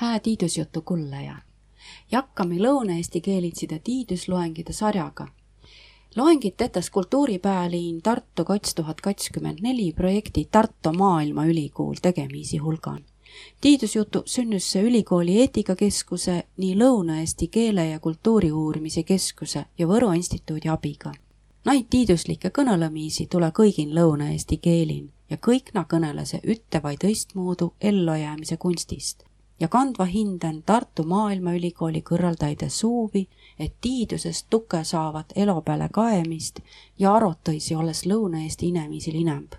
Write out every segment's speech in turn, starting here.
hää tiidusjutu kullaja. Jakkami Lõuna-Eesti keelitside tiidusloengide sarjaga. loengid tetas kultuuripääliin Tartu kats tuhat kakskümmend neli projekti Tartu Maailmaülikool tegemisi hulgan. tiidusjutu sünnus see ülikooli eetikakeskuse, nii Lõuna-Eesti keele ja kultuuri uurimise keskuse ja Võru instituudi abiga. Naid tiiduslikke kõnõlõmiisi tule kõigin Lõuna-Eesti keelin ja kõik na kõnelese ütte vai tõistmoodu ellujäämise kunstist ja kandva hinden Tartu Maailmaülikooli kõrvaltäide suuvi, et tiidusest tuke saavat elo peale kaemist ja arutõisi olles Lõuna-Eesti inemiisil inemb.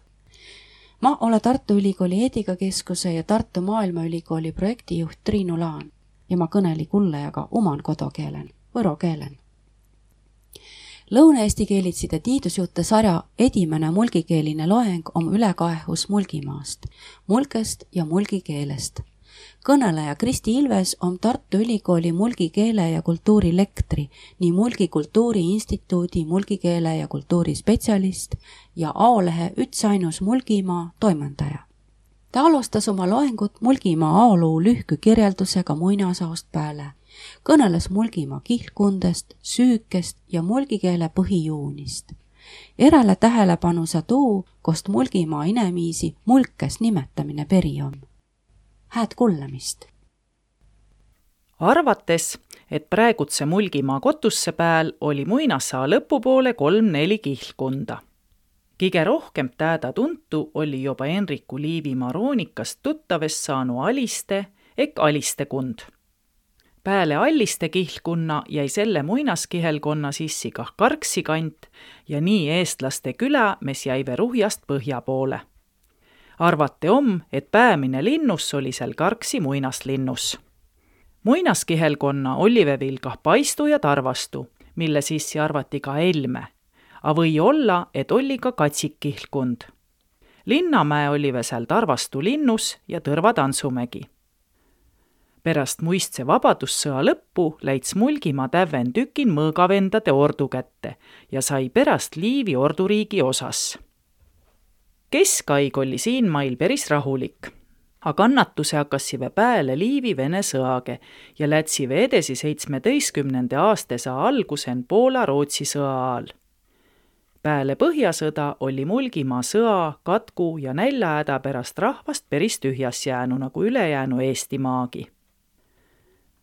ma ole Tartu Ülikooli eetikakeskuse ja Tartu Maailmaülikooli projektijuht Triinu Laan ja ma kõneli kullajaga oman kodukeelen, võro keelen. Lõuna-Eesti keelitside tiidusjutte sarja edimene mulgikeeline loeng on ülekaehus Mulgimaast, mulgest ja mulgikeelest kõneleja Kristi Ilves on Tartu Ülikooli mulgikeele ja kultuuri lektri, nii Mulgi Kultuuriinstituudi mulgikeele ja kultuuri spetsialist ja Aolehe Ütsainus Mulgimaa toimendaja. ta alustas oma loengut Mulgimaa aoloo lühkü kirjeldusega muinasaost peale, kõneles Mulgimaa kihlkundest, süükest ja mulgikeele põhijuunist. Erale tähelepanu sa tuu, kost Mulgimaa inemiisi mulkes nimetamine peri on hääd kuulamist! arvates, et praegutse Mulgimaa kotusse pääl oli muinassaa lõpupoole kolm-neli kihlkonda. kõige rohkem tääda tuntu oli juba Enriku Liivimaa roonikast tuttavest saanu Aliste ehk Aliste kund. Pääle Alliste kihlkunna jäi selle muinaskihelkonna sissi kah Karksi kant ja nii eestlaste küla, mis jäi Veruhjast põhja poole arvati om, et päämine linnus oli seal Karksi muinaslinnus. muinaskihelkonna ollive viil kah paistu ja tarvastu, mille sissi arvati ka elme. A või olla, et oli ka katsikihlkund. Linnamäe olive seal Tarvastu linnus ja Tõrva tantsumägi. pärast muistse vabadussõja lõppu läits Mulgimaa täven tükin mõõgavendade ordu kätte ja sai pärast Liivi orduriigi osas keskaig oli siinmail päris rahulik. A kannatuse hakkasive pääle Liivi Vene sõage ja lätsive edesi seitsmeteistkümnende aastasa algusen Poola-Rootsi sõa ajal. Pääle Põhjasõda oli Mulgimaa sõa, katku ja näljahäda pärast rahvast päris tühjas jäänu nagu ülejäänu Eestimaagi.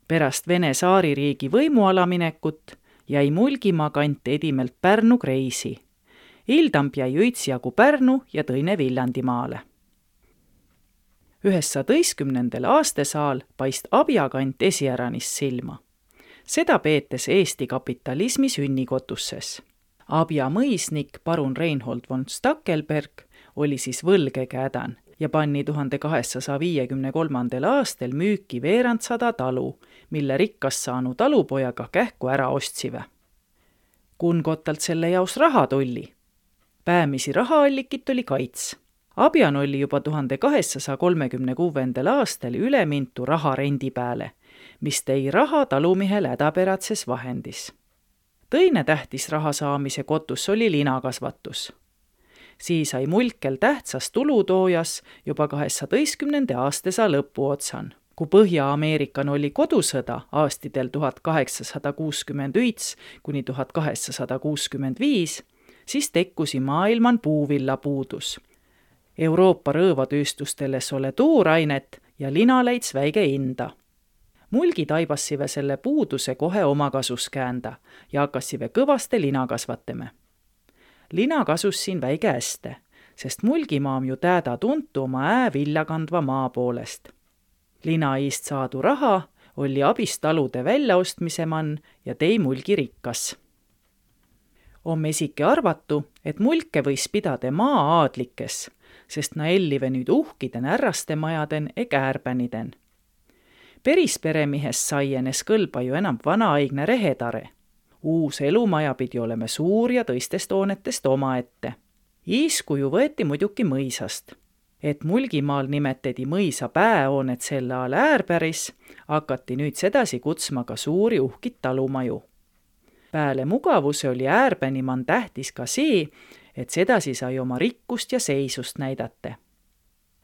pärast Vene saaririigi võimuala minekut jäi Mulgimaa kant edimelt Pärnu kreisi Ildamp jäi üitsjagu Pärnu ja tõine Viljandimaale. üheksateistkümnendal aastasaal paist abjakant esiäranis silma. seda peetes Eesti kapitalismi sünnikotusses. abja mõisnik parun Reinhold von Stackelberg oli siis võlgekädan ja panni tuhande kaheksasaja viiekümne kolmandal aastal müüki veerandsada talu, mille rikkas saanu talupojaga kähku ära ostsive. Kunkotalt selle jaos raha tulli päämisi rahaallikit oli kaits. Abjan oli juba tuhande kaheksasaja kolmekümne kuuendal aastal üle mintu raharendi peale, mis tõi raha talumehele hädapäratses vahendis. teine tähtis raha saamise kotus oli linakasvatus. siis sai mulkel tähtsas tulutoojas juba kaheksateistkümnenda aastasa lõpuotsan kui Põhja-Ameerikan oli kodusõda aastidel tuhat kaheksasada kuuskümmend üits kuni tuhat kaheksasada kuuskümmend viis, siis tekkusi maailman puuvillapuudus. Euroopa rõõvatööstusteles ole tuurainet ja lina leits väike hinda. mulgi taibassive selle puuduse kohe omakasus käända ja hakkassive kõvaste lina kasvatama. lina kasus siin väike häste, sest mulgimaam ju tääda tuntu oma ää vilja kandva maa poolest. lina iist saadu raha oli abist talude väljaostmise man ja tei mulgi rikkas on mesike arvatu, et mulke võis pidada maa-aadlikes, sest na ellive nüüd uhkiden ärraste majaden ega äärbäniden. päris peremehest sai enes kõlba ju enam vanaaegne rehetare. uus elumaja pidi olema suur ja tõistest hoonetest omaette. eeskuju võeti muidugi mõisast et Mulgimaal nimetati mõisa päähoonet sel ajal äärpäris, hakati nüüd sedasi kutsma ka suuri uhkid talumaju Pääle mugavuse oli äärpäniman tähtis ka see, et sedasi sai oma rikkust ja seisust näidata.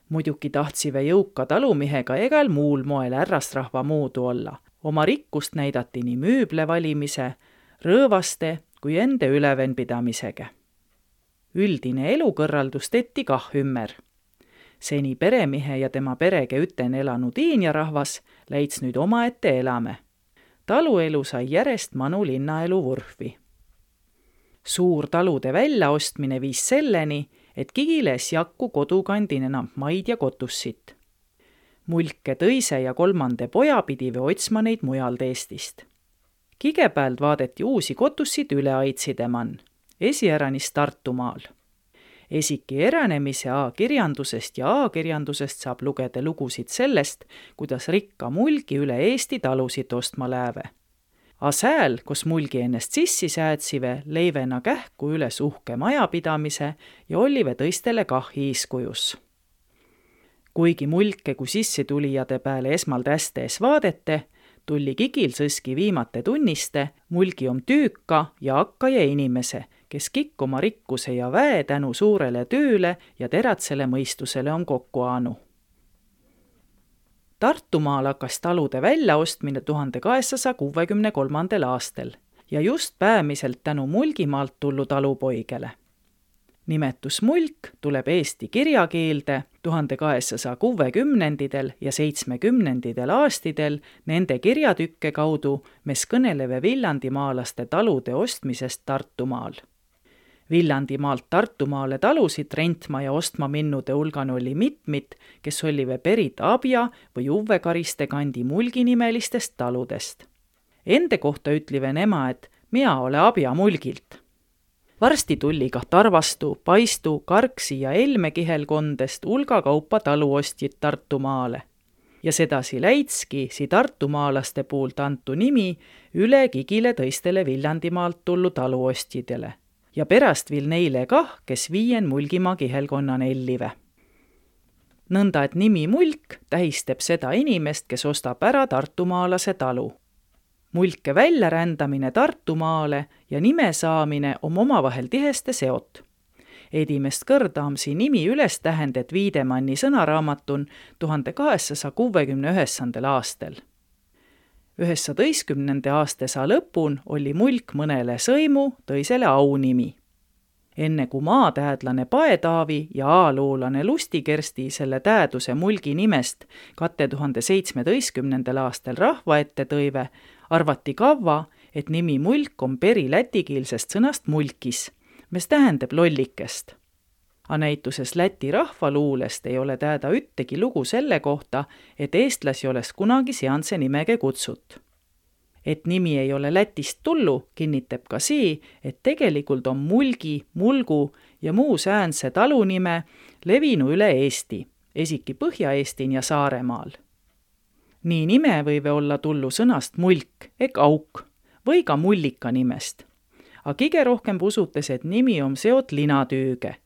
muidugi tahtsime jõuka talumehega egal muul moel härrasrahva moodu olla. oma rikkust näidati nii mööble valimise, rõõvaste kui ende ülevenpidamisega. üldine elukõrraldus tehti kah ümber. seni peremehe ja tema perega üten elanud Iinja-rahvas leits nüüd omaette elame. Taluelu sai järjest Manu linnaelu vurvi. suurtalude väljaostmine viis selleni, et Kigiles jakku kodukandin enam maid ja kotussit. mulke tõise ja kolmande poja pidi või otsma neid mujalt Eestist. Kige pealt vaadati uusi kotussid üle Aitsidemann, esiäranis Tartumaal. Esiki eranemise A-kirjandusest ja A-kirjandusest saab lugeda lugusid sellest, kuidas rikka mulgi üle Eesti talusid ostma läheve a sääl, kus mulgi ennast sissi säätsive, leivena kähku üles uhke majapidamise ja ollive tõistele kah eeskujus. kuigi mulke kui sissetulijate peale esmalt hästi ees vaadete, tuli Kigil sõski viimate tunniste mulgi om tüüka ja hakkaja inimese, kes kikk oma rikkuse ja väe tänu suurele tööle ja teratsele mõistusele on kokku aanu Tartumaal hakkas talude väljaostmine tuhande kaheksasaja kuuekümne kolmandal aastal ja just peamiselt tänu Mulgimaalt tullu talupoigele. nimetus mulk tuleb eesti kirjakeelde tuhande kaheksasaja kuuekümnenditel ja seitsmekümnenditel aastidel nende kirjatükke kaudu, mis kõneleve Viljandimaalaste talude ostmisest Tartumaal Viljandimaalt Tartumaale talusid rentma ja ostma minnude hulgan oli mitmid, kes ollive perit Abja või Uve Kariste kandi Mulgi nimelistest taludest. Ende kohta ütlive nema, et mina ole Abja Mulgilt. varsti tuli kah Tarvastu, Paistu, Karksi ja Helme kihelkondest hulga kaupa taluostjid Tartumaale ja sedasi läitski si tartumaalaste puult antu nimi üle Kigile tõistele Viljandimaalt tullu taluostjidele ja pärast viil neile kah, kes viien Mulgimaa kihelkonnan ellive. nõnda, et nimi Mulk tähistab seda inimest, kes ostab ära tartumaalase talu. mulke väljarändamine Tartumaale ja nime saamine on omavahel tiheste seot edimest kõrda on siin nimi üles tähendet Viidemanni sõnaraamatun tuhande kaheksasaja kuuekümne üheksandal aastal üheksateistkümnenda aastasaa lõpun oli mulk mõnele sõimu, tõisele aunimi. enne kui maatähedlane Paetaavi ja ajaloolane Lusti-Kersti selle tähenduse mulgi nimest kahe tuhande seitsmeteistkümnendal aastal rahva ette tõive, arvati kaua, et nimi mulk on peri lätikeelsest sõnast mulkis, mis tähendab lollikest a näituses Läti rahvaluulest ei ole teada üttegi lugu selle kohta, et eestlasi oleks kunagi seansse nimega kutsut. et nimi ei ole Lätist tullu, kinnitab ka see, et tegelikult on Mulgi, Mulgu ja muu säänse talunime levinu üle Eesti, esiki Põhja-Eestin ja Saaremaal. nii nime võive olla tullu sõnast mulk ehk auk või ka mullika nimest. aga kõige rohkem usutes, et nimi on seot linatüüge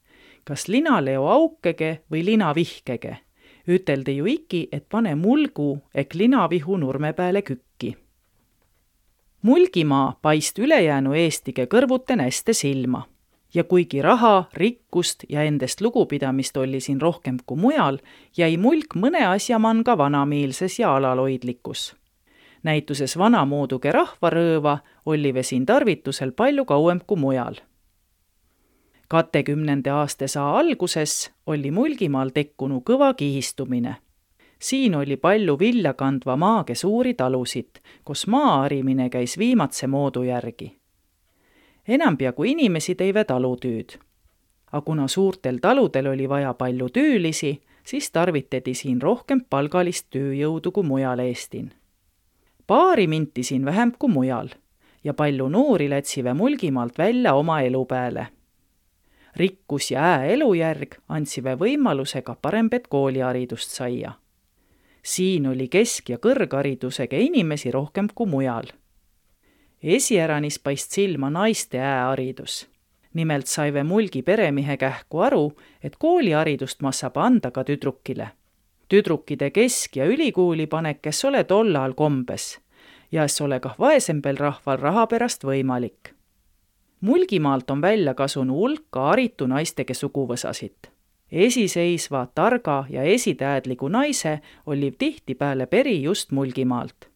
kas linaleo aukege või linavihkege. üteldi ju iki, et pane mulgu ehk linavihu nurme peale kükki. Mulgimaa paist ülejäänu Eestige kõrvute näiste silma ja kuigi raha, rikkust ja endast lugupidamist oli siin rohkem kui mujal, jäi mulk mõne asja man ka vanameelses ja alalhoidlikus. näituses vanamooduge rahvarõõva ollive siin tarvitusel palju kauem kui mujal kahekümnenda aastasaa alguses oli Mulgimaal tekkunud kõva kihistumine. siin oli palju vilja kandva maaga suuri talusid, kus maa harimine käis viimatse moodu järgi. enam peaaegu inimesi teive talutüüd. aga kuna suurtel taludel oli vaja palju töölisi, siis tarvitati siin rohkem palgalist tööjõudu kui mujal Eestin. paari minti siin vähem kui mujal ja palju noori lätsive Mulgimaalt välja oma elu peale rikkus ja hää elujärg andsime võimaluse ka parembet kooliharidust saia. siin oli kesk- ja kõrgharidusega inimesi rohkem kui mujal. esiäranis paist silma naiste hääharidus. nimelt saive Mulgi peremehe kähku aru, et kooliharidust massab anda ka tüdrukile. tüdrukide kesk- ja ülikooli panek, kes ole tollal kombes ja es ole kah vaesembel rahval raha pärast võimalik Mulgimaalt on välja kasunud hulka haritu naistega suguvõsasid. esiseisva, targa ja esitäädligu naise oli tihtipeale peri just Mulgimaalt.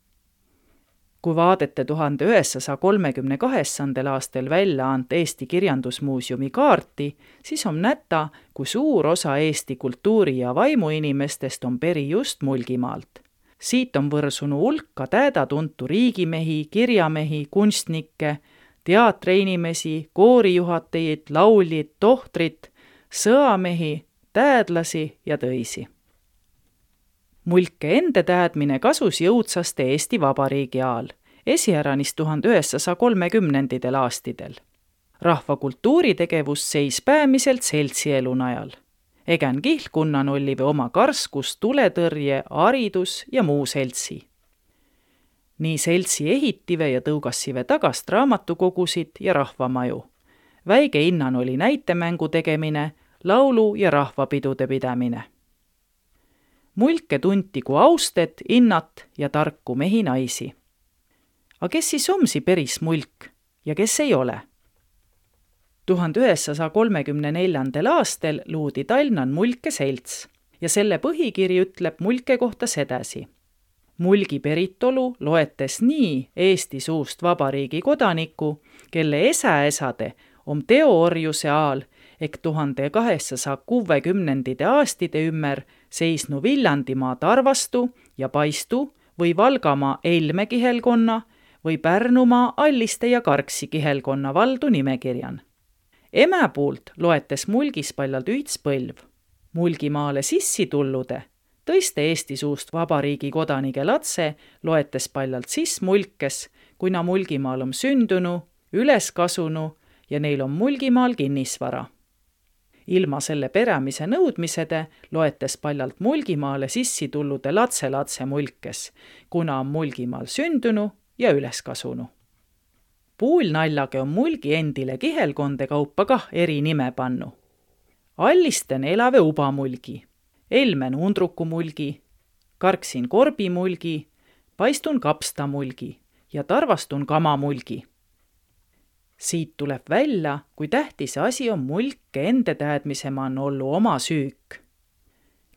kui vaadete tuhande üheksasaja kolmekümne kaheksandal aastal välja ant Eesti Kirjandusmuuseumi kaarti, siis on näta, kui suur osa Eesti kultuuri ja vaimuinimestest on peri just Mulgimaalt siit on võrsunu hulka täedatuntu riigimehi, kirjamehi, kunstnikke, teatriinimesi, koorijuhatajaid, lauljaid, tohtrit, sõamehi, täädlasi ja tõisi. mulke enda täädmine kasus jõudsaste Eesti Vabariigi ajal, esiäranis tuhande üheksasaja kolmekümnenditel aastidel. rahva kultuuritegevus seis peamiselt seltsielu najal Egen kihlkunnan oli oma karskus, tuletõrje, haridus ja muu seltsi. Nii seltsi ehitive ja tõugassive tagast raamatukogusid ja rahvamaju. väike innan oli näitemängu tegemine, laulu- ja rahvapidude pidamine. mulke tunti kui austet, innat ja tarku mehi-naisi. aga kes siis omsi päris mulk ja kes ei ole tuhande üheksasaja kolmekümne neljandal aastal loodi Tallinna mulke selts ja selle põhikiri ütleb mulke kohta sedasi. Mulgi päritolu loetes nii Eesti suust vabariigi kodanikku, kelle esäesade om teoorjuse ajal ehk tuhande kaheksasaja kuuekümnendite aastide ümber seisnu Viljandimaa Tarvastu ja Paistu või Valgamaa Elme kihelkonna või Pärnumaa Alliste ja Karksi kihelkonna valdu nimekirjan ema poolt loetes mulgis paljalt üits põlv. Mulgimaale sissi tullude, tõiste Eesti suust vabariigi kodanike latse loetes paljalt sis mulkes, kui na Mulgimaal on sündunu, üles kasunu ja neil on Mulgimaal kinnisvara. ilma selle peremise nõudmisede loetes paljalt Mulgimaale sissi tullude latselatse mulkes, kuna on Mulgimaal sündunu ja üles kasunu puulnaljage on mulgi endile kihelkonde kaupa kah eri nime pannu. Allisten elave ubamulgi, Elmen undrukumulgi, Karksin korbimulgi, Paistun kapstamulgi ja Tarvastun kamamulgi. siit tuleb välja, kui tähtis asi on mulke enda teadmisemann ollu oma süük.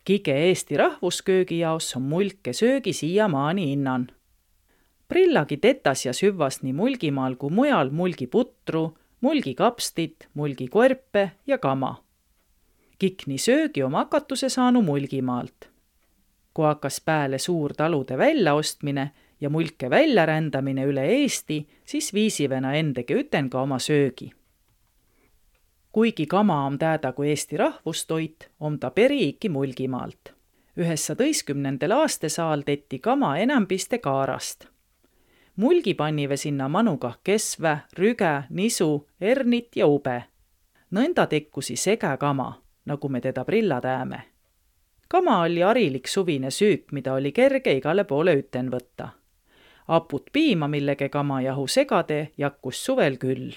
kige Eesti rahvusköögi jaos on mulke söögi siiamaani innan Prillagi tetas ja süvvas nii Mulgimaal kui mujal mulgiputru, mulgikapstit, mulgikoerpe ja kama. Kikni söögi oma hakatuse saanu Mulgimaalt. kui hakkas pääle suur talude väljaostmine ja mulke väljarändamine üle Eesti, siis viisivena endagi üten ka oma söögi. kuigi kama on teada kui Eesti rahvustoit, on ta periiki Mulgimaalt. üheksateistkümnendal aastasaal tetti kama enambiste kaarast mulgi pannive sinna manukah kesvä, rüge, nisu, ernit ja ube. nõnda tekkusi sege kama, nagu me teda prilla tääme. kama oli harilik suvine süük, mida oli kerge igale poole üten võtta. haput piima, millega kamajahu segade, jakkus suvel küll.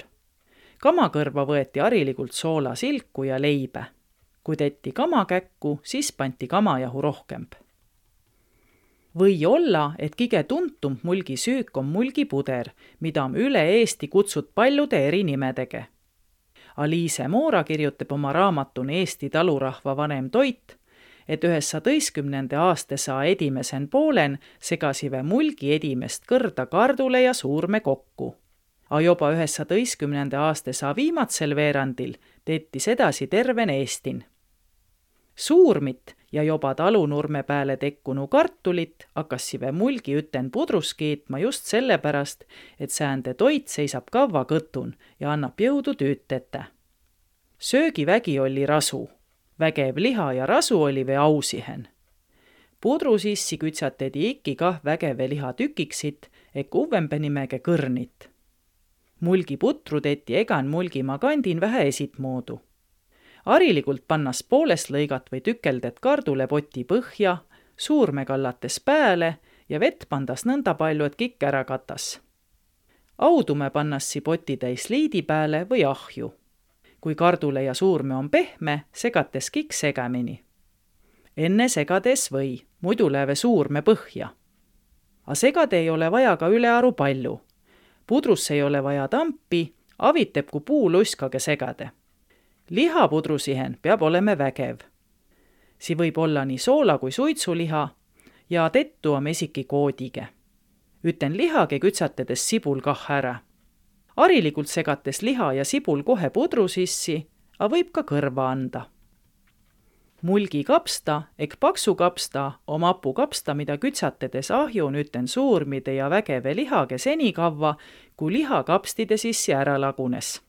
kamakõrva võeti harilikult soolasilku ja leibe. kui tehti kamakäkku, siis pandi kamajahu rohkem või olla, et kõige tuntum mulgisüük on mulgipuder, mida üle Eesti kutsud paljude eri nimedega. Aliise Moora kirjutab oma raamatuni Eesti talurahva vanem toit, et üheksateistkümnenda aastasaa edimesen poolen segasive mulgi edimest kõrda kardule ja suurme kokku. A juba üheksateistkümnenda aastasaa viimatsel veerandil teetis edasi terven Eestin. Suurmit ja joba talunurme pääle tekkunu kartulit hakkassive mulgi üten pudrus keetma just sellepärast, et säände toit seisab kavva kõtun ja annab jõudu tüüd tete. söögivägi oli rasu, vägev liha ja rasu oli vee ausihen. pudru sissi kütsatedi ikki kah vägeve liha tükiksit ehk uvembe nimega kõrnit. mulgi putru teeti egan mulgimaa kandin vähe esitmoodu harilikult pannas poolest lõigat või tükeldet kardulepoti põhja, suurme kallates pääle ja vett pandas nõnda palju, et kikk ära katas. audume pannassi potitäis liidi pääle või ahju. kui kardule ja suurme on pehme, segates kikk segamini. enne segades või, muidu läheve suurme põhja. A segada ei ole vaja ka ülearu palju. pudrusse ei ole vaja tampi, aviteb kui puuluskage segade lihapudrusihen peab olema vägev. Sii võib olla nii soola kui suitsuliha ja tettu om esiki koodige. üten lihage kütsatades sibul kah ära. harilikult segates liha ja sibul kohe pudru sissi, a võib ka kõrva anda mulgikapsta ehk paksukapsta om hapukapsta, mida kütsatades ahju nüüten suurmide ja vägeve lihage senikavva, kui liha kapstide sissi ära lagunes.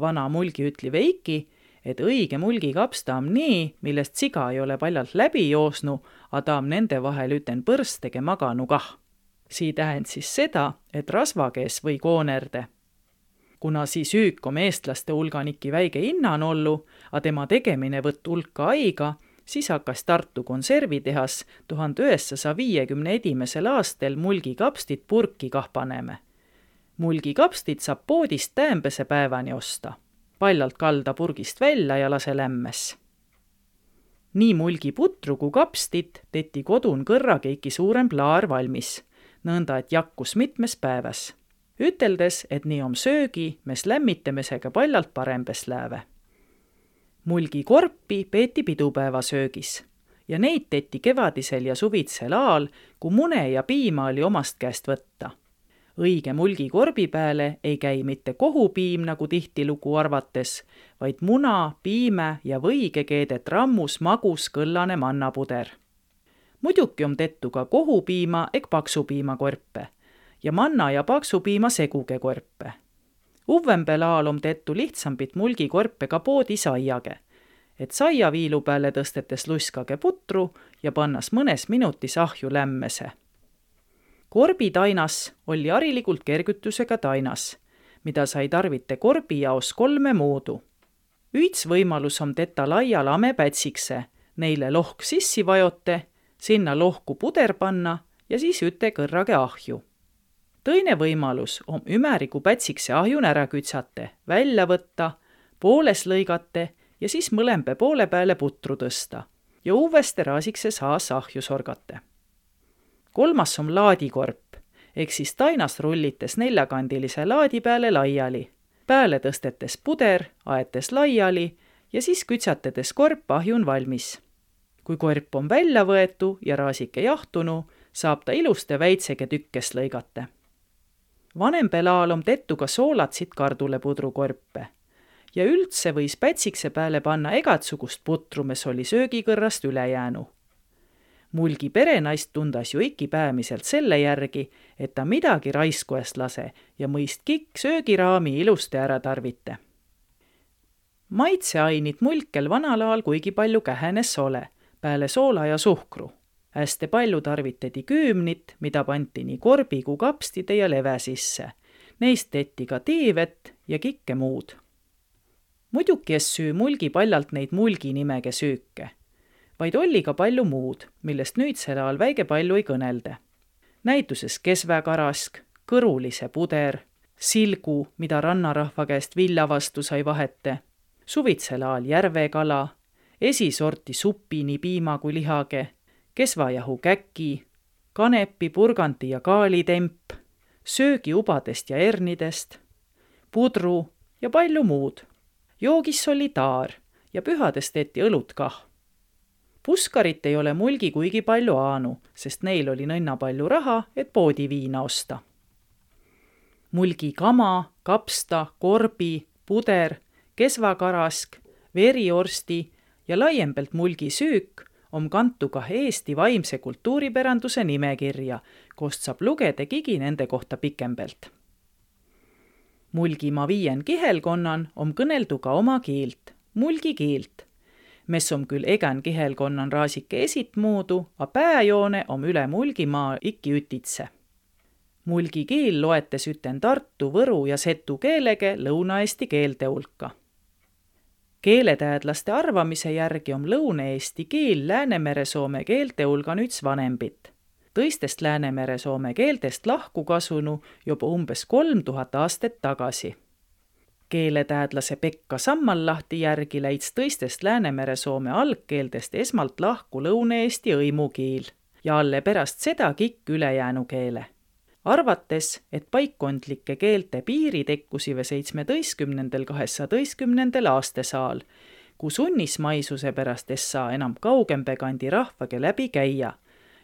Vana mulgi ütli veiki, et õige mulgikapsta on nii, millest siga ei ole paljalt läbi joosnu, a ta on nende vahel üten põrstege maganu kah. sii tähend siis seda, et rasvakees või koonerde kuna siis üük om eestlaste hulganiki väige hinnanollu, a tema tegemine võtt hulka aiga, siis hakkas Tartu konservitehas tuhande üheksasaja viiekümne edimesel aastal mulgikapstit purki kah paneme. Mulgikapstit saab poodist täämbese päevani osta. paljalt kalda purgist välja ja lase lämmes. nii mulgiputru kui kapstit teti kodun kõrrakeiki suurem plaar valmis, nõnda et jakkus mitmes päevas üteldes, et nii om söögi, mes lämmitamisega paljalt parembes lääve. mulgikorpi peeti pidupäevasöögis ja neid teti kevadisel ja suvitsel aal, kui mune ja piima oli omast käest võtta. Õige mulgikorbi peale ei käi mitte kohupiim, nagu tihtilugu arvates, vaid muna, piime ja võige keedet rammus magus kõllane mannapuder. muidugi on tettu ka kohupiima ehk paksupiimakorpe ja manna ja paksu piima segugekorpe. Uvvembel aal om tettu lihtsambit mulgikorpe ka poodi saiage, et saiaviilu peale tõstetes luskage putru ja pannas mõnes minutis ahju lämmese. Korbi tainas oli harilikult kergütusega tainas, mida sai tarvite korbi jaos kolme moodu. üts võimalus om teta laia lamepätsikse, neile lohk sissi vajote, sinna lohku puder panna ja siis üte kõrrage ahju tõine võimalus om ümärigu pätsikse ahjun ära kütsate, välja võtta, pooles lõigate ja siis mõlembe poole peale putru tõsta ja uuesti raasikse saas ahju sorgate. Kolmas on laadikorp ehk siis tainast rullites neljakandilise laadi peale laiali, peale tõstetes puder, aetes laiali ja siis kütsatades korp ahjun valmis. kui korp on välja võetu ja raasike jahtunu, saab ta ilusti väitsege tükkes lõigata vanem pelaal om tettu ka soolatsit kardulepudrukorpe. ja üldse võis pätsikse peale panna egatsugust putru, mis oli söögikõrrast ülejäänu. Mulgi perenaist tundas ju iki päämiselt selle järgi, et ta midagi raisku eest lase ja mõist kikk söögiraami ilusti ära tarvite. maitseainid mulkel vanal ajal kuigi palju kähenes ole, peale soola ja suhkru hästi palju tarvitati küümnit, mida pandi nii korbi kui kapstide ja leve sisse. Neist tehti ka teevett ja kikke muud. muidugi es süü mulgi paljalt neid mulgi nimega süüke, vaid oli ka palju muud, millest nüüdsel ajal väike palju ei kõnelde. näituses kesväkarask, kõrulise puder, silgu, mida rannarahva käest vilja vastu sai vahete, suvitsel ajal järvekala, esisorti supi nii piima kui lihage kesvajahu käki, kanepi, purgandi ja kaalitemp, söögiubadest ja hernidest, pudru ja palju muud. joogis oli taar ja pühades tehti õlut kah. Puskarit ei ole mulgi kuigi palju aanu, sest neil oli nõnna palju raha, et poodi viina osta. mulgi kama, kapsta, korbi, puder, kesvakarask, veriorsti ja laiembelt mulgi süük om kantu kah Eesti vaimse kultuuripäranduse nimekirja, kust saab lugeda kigi nende kohta pikembelt. Mulgimaa viien kihelkonnan om kõneldu ka oma keelt, mulgi keelt, mis om küll egän kihelkonnan raasike esitmuudu, a pääjoone om üle Mulgimaa ikki ütitse. mulgi keel loetes üten Tartu, Võru ja Setu keelege Lõuna-Eesti keelte hulka keeleteadlaste arvamise järgi on lõuna-eesti keel Läänemere-soome keelte hulgan üts vanembit. tõistest Läänemere-soome keeltest lahku kasunu juba umbes kolm tuhat aastat tagasi. Keeleteadlase Pekka Sammallahti järgi läits tõistest Läänemere-soome algkeeltest esmalt lahku lõuna-eesti õimukeel ja alle pärast seda kikk ülejäänu keele. arvates, et paikkondlike keelte piiri tekkusive seitsmeteistkümnendal kahesajateistkümnendal aastasaal, kus unnismaisuse pärast es saa enam kaugembe kandi rahvaga läbi käia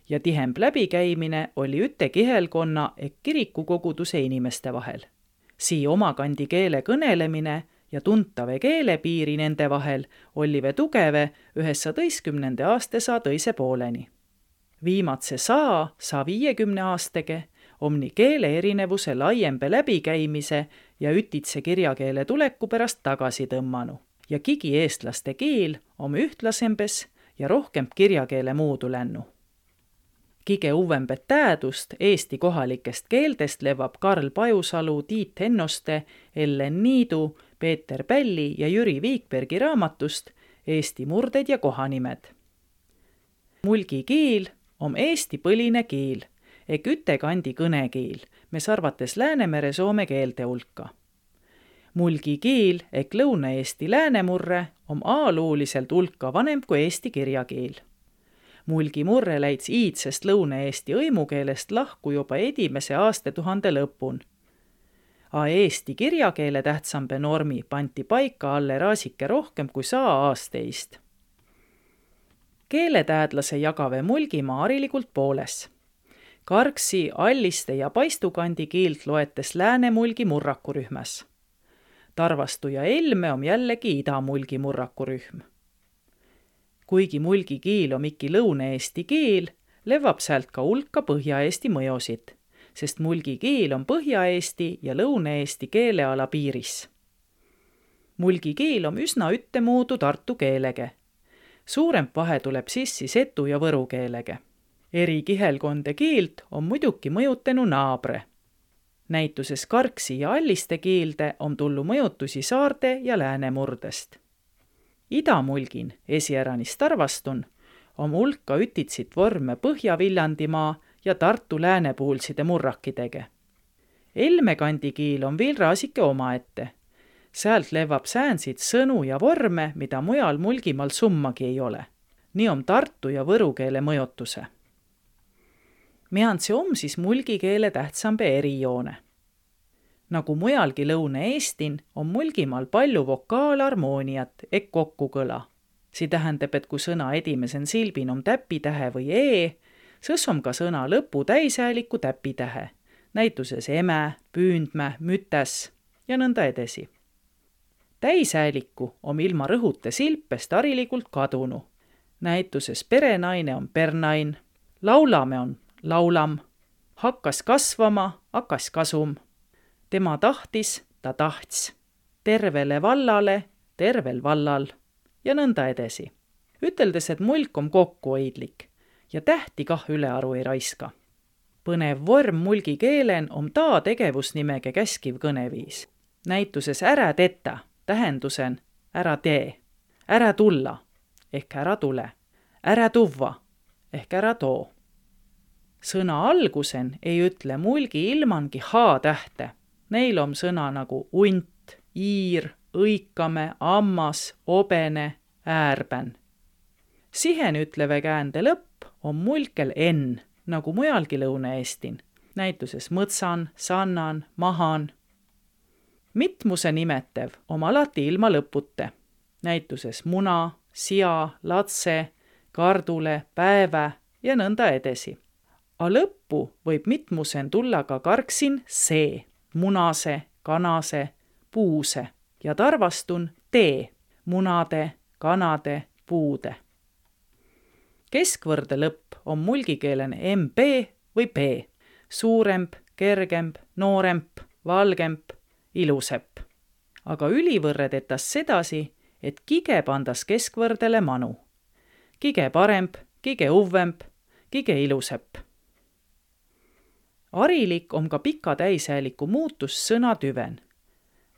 ja tihem läbikäimine oli üte kihelkonna ehk kirikukoguduse inimeste vahel. Sii omakandi keele kõnelemine ja tuntave keelepiiri nende vahel ollive tugeve üheksateistkümnenda aastasaa tõise pooleni. viimatse saa, saa viiekümne aastage, omni keele erinevuse laiembe läbikäimise ja ütitse kirjakeele tuleku pärast tagasi tõmmanu ja kigi eestlaste keel om ühtlasembes ja rohkem kirjakeele muudu lännu kõige uuembet täädust Eesti kohalikest keeltest levab Karl Pajusalu, Tiit Hennoste, Ellen Niidu, Peeter Pälli ja Jüri Viikbergi raamatust Eesti murded ja kohanimed. mulgi keel on Eesti põline keel ehk ütekandi kõnekeel, mis arvates Läänemere soome keelte hulka. mulgi keel ehk Lõuna-Eesti läänemurre on ajaloooliselt hulka vanem kui eesti kirjakeel mulgi murre läits iidsest Lõuna-Eesti õimukeelest lahku juba edimese aastatuhande lõpun. A eesti kirjakeele tähtsambe normi pandi paika alle raasike rohkem kui saa aasteist. keeletäädlase jagave Mulgimaa harilikult pooles. Karksi, Alliste ja Paistukandi keelt loetes Lääne-Mulgi murrakurühmas. Tarvastu ja Elme on jällegi Ida-Mulgi murrakurühm kuigi mulgi keel on ikka lõuna-eesti keel, levab sealt ka hulka Põhja-Eesti mõjusid, sest mulgi keel on Põhja-Eesti ja Lõuna-Eesti keeleala piiris. mulgi keel on üsna ühtemoodi tartu keelega. suurem vahe tuleb sissi setu ja võru keelega. eri kihelkonde keelt on muidugi mõjutanud naabre. näituses Karksi ja Alliste keelde on tulnud mõjutusi saarte ja läänemurdest idamulgin, esiäranis Tarvastun, om hulka ütitsit vorme Põhja-Viljandimaa ja Tartu läänepuulside murrakidega. Elme kandi kiil on veel raasike omaette. sealt levab säänsid sõnu ja vorme, mida mujal Mulgimaal summagi ei ole. nii on tartu ja võru keele mõjutuse. Meandsi om siis mulgi keele tähtsambe erijoone nagu mujalgi Lõuna-Eestin, on Mulgimaal palju vokaalharmooniat ehk kokkukõla. see tähendab, et kui sõna edimesen silbin on täpitähe või e, sõs on ka sõna lõpu täishääliku täpitähe, näituses eme, püündme, mütes ja nõnda edasi. täishääliku on ilma rõhuta silpest harilikult kadunu. näituses perenaine on pernain, laulame on laulam, hakkas kasvama, hakkas kasum tema tahtis, ta tahts. tervele vallale, tervel vallal ja nõnda edasi. üteldes, et mulk on kokkuhoidlik ja tähti kah ülearu ei raiska. põnev vorm mulgi keelen on ta tegevusnimega käskiv kõneviis. näituses ära teta tähendusen ära tee, ära tulla ehk ära tule, ära tuvva ehk ära too. sõna algusen ei ütle mulgi ilmangi H-tähte Neil on sõna nagu unt, iir, õikame, ammas, obene, äärben. sihen ütleve käände lõpp on mulkel N, nagu mujalgi Lõuna-Eestin, näituses mõtsan, sannan, mahan. mitmuse nimetev on alati ilma lõputa, näituses muna, sia, latse, kardule, päeve ja nõnda edasi. A lõppu võib mitmusen tulla ka karksin see munase, kanase, puuse ja tarvastun tee, munade, kanade, puude. keskvõrde lõpp on mulgikeelene mb või p, suuremp, kergemp, nooremp, valgemp, ilusepp. aga ülivõrre tetas sedasi, et kige pandas keskvõrdele manu. kige paremp, kige uvvemp, kige ilusepp harilik on ka pika täishääliku muutus sõna tüven.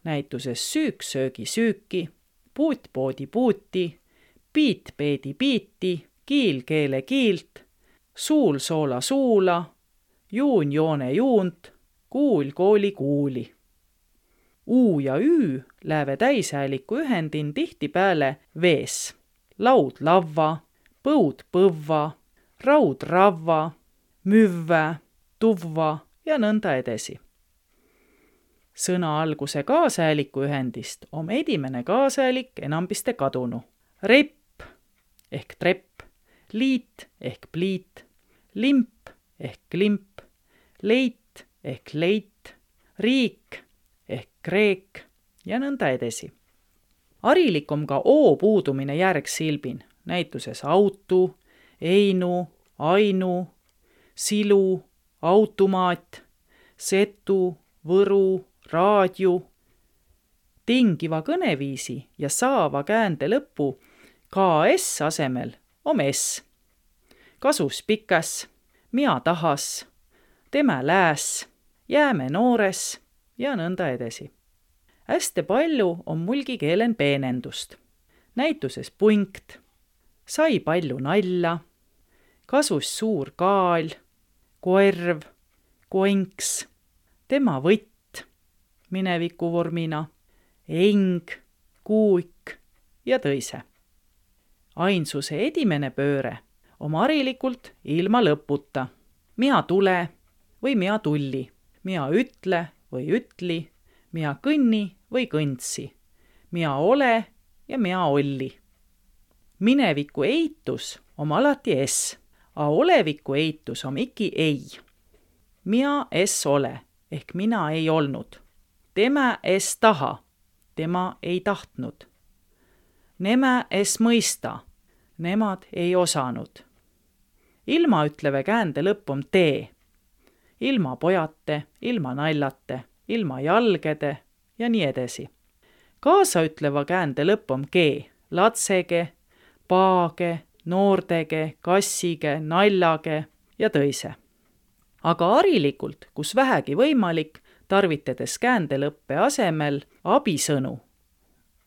näituses süük söögi süüki, puut poodi puuti, piit peedi piiti, kiil keele kiilt, suul soola suula, juun joone juunt, kuul kooli kuuli. U ja Ü läheve täishääliku ühendin tihtipeale vees, laud lavva, põud põvva, raud ravva, müvvä tuvva ja nõnda edasi. sõna alguse kaasääliku ühendist on edimene kaasäälik enambiste kadunu. repp ehk trepp, liit ehk pliit, limp ehk klimp, leit ehk leit, riik ehk kreek ja nõnda edasi. harilik on ka O puudumine järgsilbin, näituses autu, einu, ainu, silu, automaat, setu, võru, raadiu. tingiva kõneviisi ja saava käände lõpu KS asemel on S. kasus pikas, mina tahas, tema lääs, jääme noores ja nõnda edasi. hästi palju on mulgikeelen peenendust. näituses punkt, sai palju nalja, kasus suur kaal, koerv, koinks, tema võtt minevikuvormina, eng, kuuk ja tõise. ainsuse edimene pööre on harilikult ilma lõputa. mina tule või mina tulli, mina ütle või ütli, mina kõnni või kõndsi, mina ole ja mina olli. mineviku eitus on alati S, a oleviku eitus on ikka ei. mina es ole ehk mina ei olnud. tema es taha, tema ei tahtnud. Neme es mõista, nemad ei osanud. ilmaütleve käände lõpp on tee ilma pojate, ilma naljate, ilma jalgede ja nii edasi. kaasaütleva käände lõpp on G, latsege, paage, noortege, kassige, naljage ja tõise. aga harilikult, kus vähegi võimalik, tarvitades käändelõppe asemel abisõnu.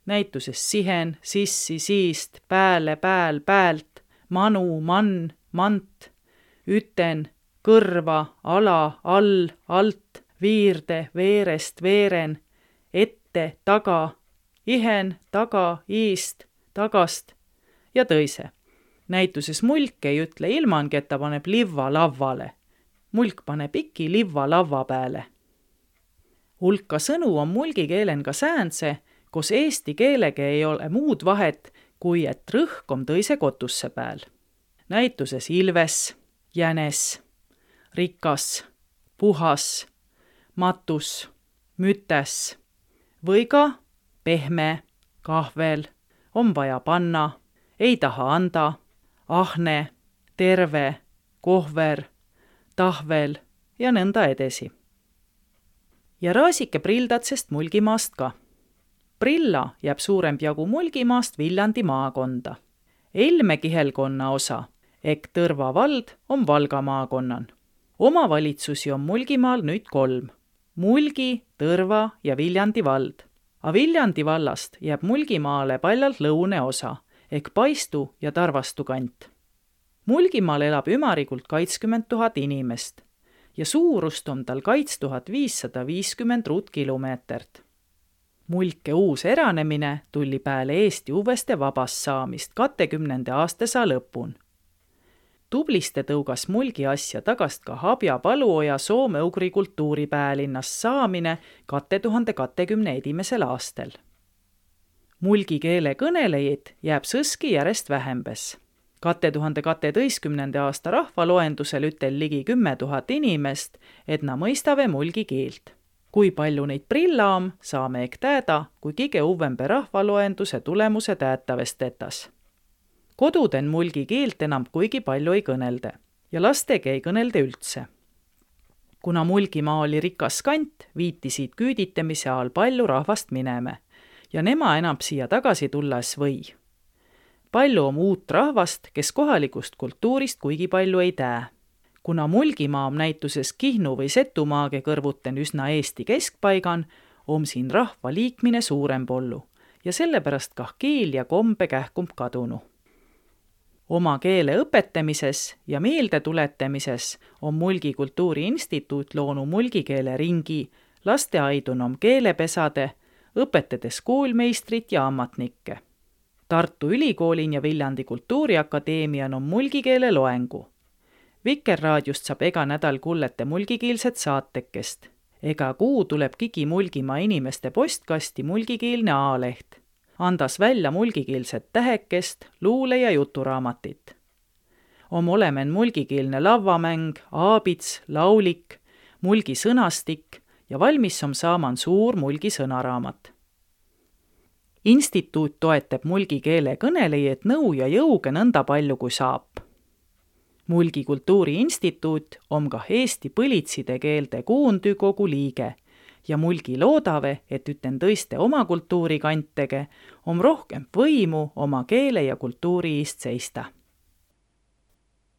näituses sihen, sissi, siist, pääle, pääl, päält, manu, mann, mant, üten kõrva, ala, all, alt, viirde, veerest, veeren, ette, taga, ihen, taga, iist, tagast ja tõise. Näituses mulk ei ütle ilmangi, et ta paneb livva lavvale. mulk paneb iki livva lavva peale. hulka sõnu on mulgikeelen ka säänse, kus eesti keelega ei ole muud vahet, kui et rõhk on tõise kotusse peal. näituses ilves, jänes rikas, puhas, matus, mütes või ka pehme, kahvel, on vaja panna, ei taha anda, ahne, terve, kohver, tahvel ja nõnda edasi. ja Raasike prildatsest Mulgimaast ka. Prilla jääb suuremp jagu Mulgimaast Viljandi maakonda. Elme kihelkonna osa ehk Tõrva vald on Valga maakonnan omavalitsusi on Mulgimaal nüüd kolm. Mulgi, Tõrva ja Viljandi vald. A Viljandi vallast jääb Mulgimaale paljalt lõuneosa ehk Paistu ja Tarvastu kant. Mulgimaal elab ümarikult kaitskümmend tuhat inimest ja suurust on tal kaits tuhat viissada viiskümmend ruutkilomeetrit. mulke uus eranemine tuli peale Eesti uuesti vabast saamist katekümnenda aastasaa lõpun tubliste tõugas mulgi asja tagast ka Habja paluoja soome-ugri kultuuripäelinnast saamine katte tuhande kahekümne esimesel aastal. Mulgi keele kõnelejaid jääb sõski järjest vähembes. katte tuhande kaheteistkümnenda aasta rahvaloendusel ütel ligi kümme tuhat inimest, et na mõistave mulgi keelt. kui palju neid prilla on, saame ehk teada, kui kõige uuembe rahvaloenduse tulemuse teatavast tetas koduden mulgi keelt enam kuigi palju ei kõnelda ja lastega ei kõnelda üldse. kuna Mulgimaa oli rikas kant, viiti siit küüditamise ajal palju rahvast minema ja nema enam siia tagasi tulles või. palju on uut rahvast, kes kohalikust kultuurist kuigi palju ei tea. kuna Mulgimaa on näituses Kihnu või Setumaage kõrvuten üsna Eesti keskpaigan, on siin rahva liikmine suurem pollu ja sellepärast kah keel ja kombe kähkumb kadunu oma keele õpetamises ja meeldetuletamises on Mulgi Kultuuriinstituut loonud mulgikeele ringi, lasteaidunom keelepesade, õpetades koolmeistrit ja ametnikke. Tartu Ülikoolin ja Viljandi Kultuuriakadeemian on mulgikeele loengu. Vikerraadiost saab ega nädal kullete mulgikiilset saatekest. ega kuu tuleb Gigi Mulgimaa inimeste postkasti mulgikiilne A-leht, andas välja mulgikiilset tähekest, luule- ja juturaamatit. om olemen mulgikiilne lavvamäng, aabits, laulik, mulgi sõnastik ja valmis om saaman suur mulgi sõnaraamat instituut toetab mulgi keele kõnelejaid nõu ja jõuga nõnda palju, kui saab. Mulgi Kultuuri Instituut on kah Eesti põlitside keelte kuundükogu liige ja Mulgi loodave, et üten tõiste oma kultuuri kantege, on rohkem võimu oma keele ja kultuuri eest seista.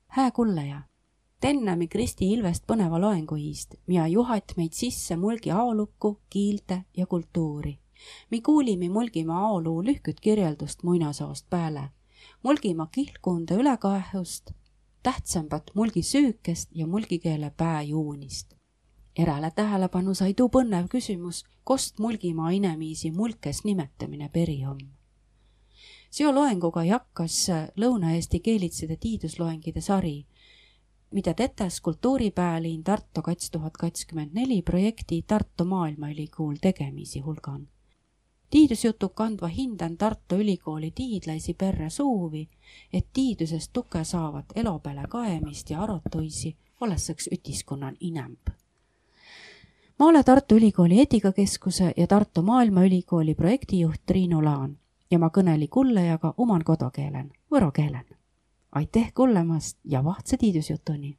hää kullaja, tennämi Kristi Ilvest põneva loengu iist, mida juhat meid sisse mulgi aolukku, kiilte ja kultuuri. mi kuulime Mulgimaa aoluu lühküt kirjeldust muinasoost pääle. Mulgimaa kihlkunde ülekaehust tähtsambat mulgisüükest ja mulgikeele pääjuunist. Eräle tähelepanu sai tuu põnev küsimus, kost Mulgimaa inemiisi mulkes nimetamine peri on. seo loenguga jakkas Lõuna-Eesti keelitside tiidusloengide sari, mida tetes kultuuripäälin Tartu kats tuhat kakskümmend neli projekti Tartu Maailmaülikool tegemisi hulgan tiidusjutu kandva hindan Tartu Ülikooli tiidlaisi perre suuvi, et tiidusest tuge saavat elo peale kaemist ja arotuisi olessõks ütiskonnan inemb. ma olen Tartu Ülikooli eetikakeskuse ja Tartu Maailmaülikooli projektijuht Triinu Laan ja ma kõneli kullajaga oman kodukeelen, võro keelen. Aitäh kuulamast ja vahtse tiidusjutuni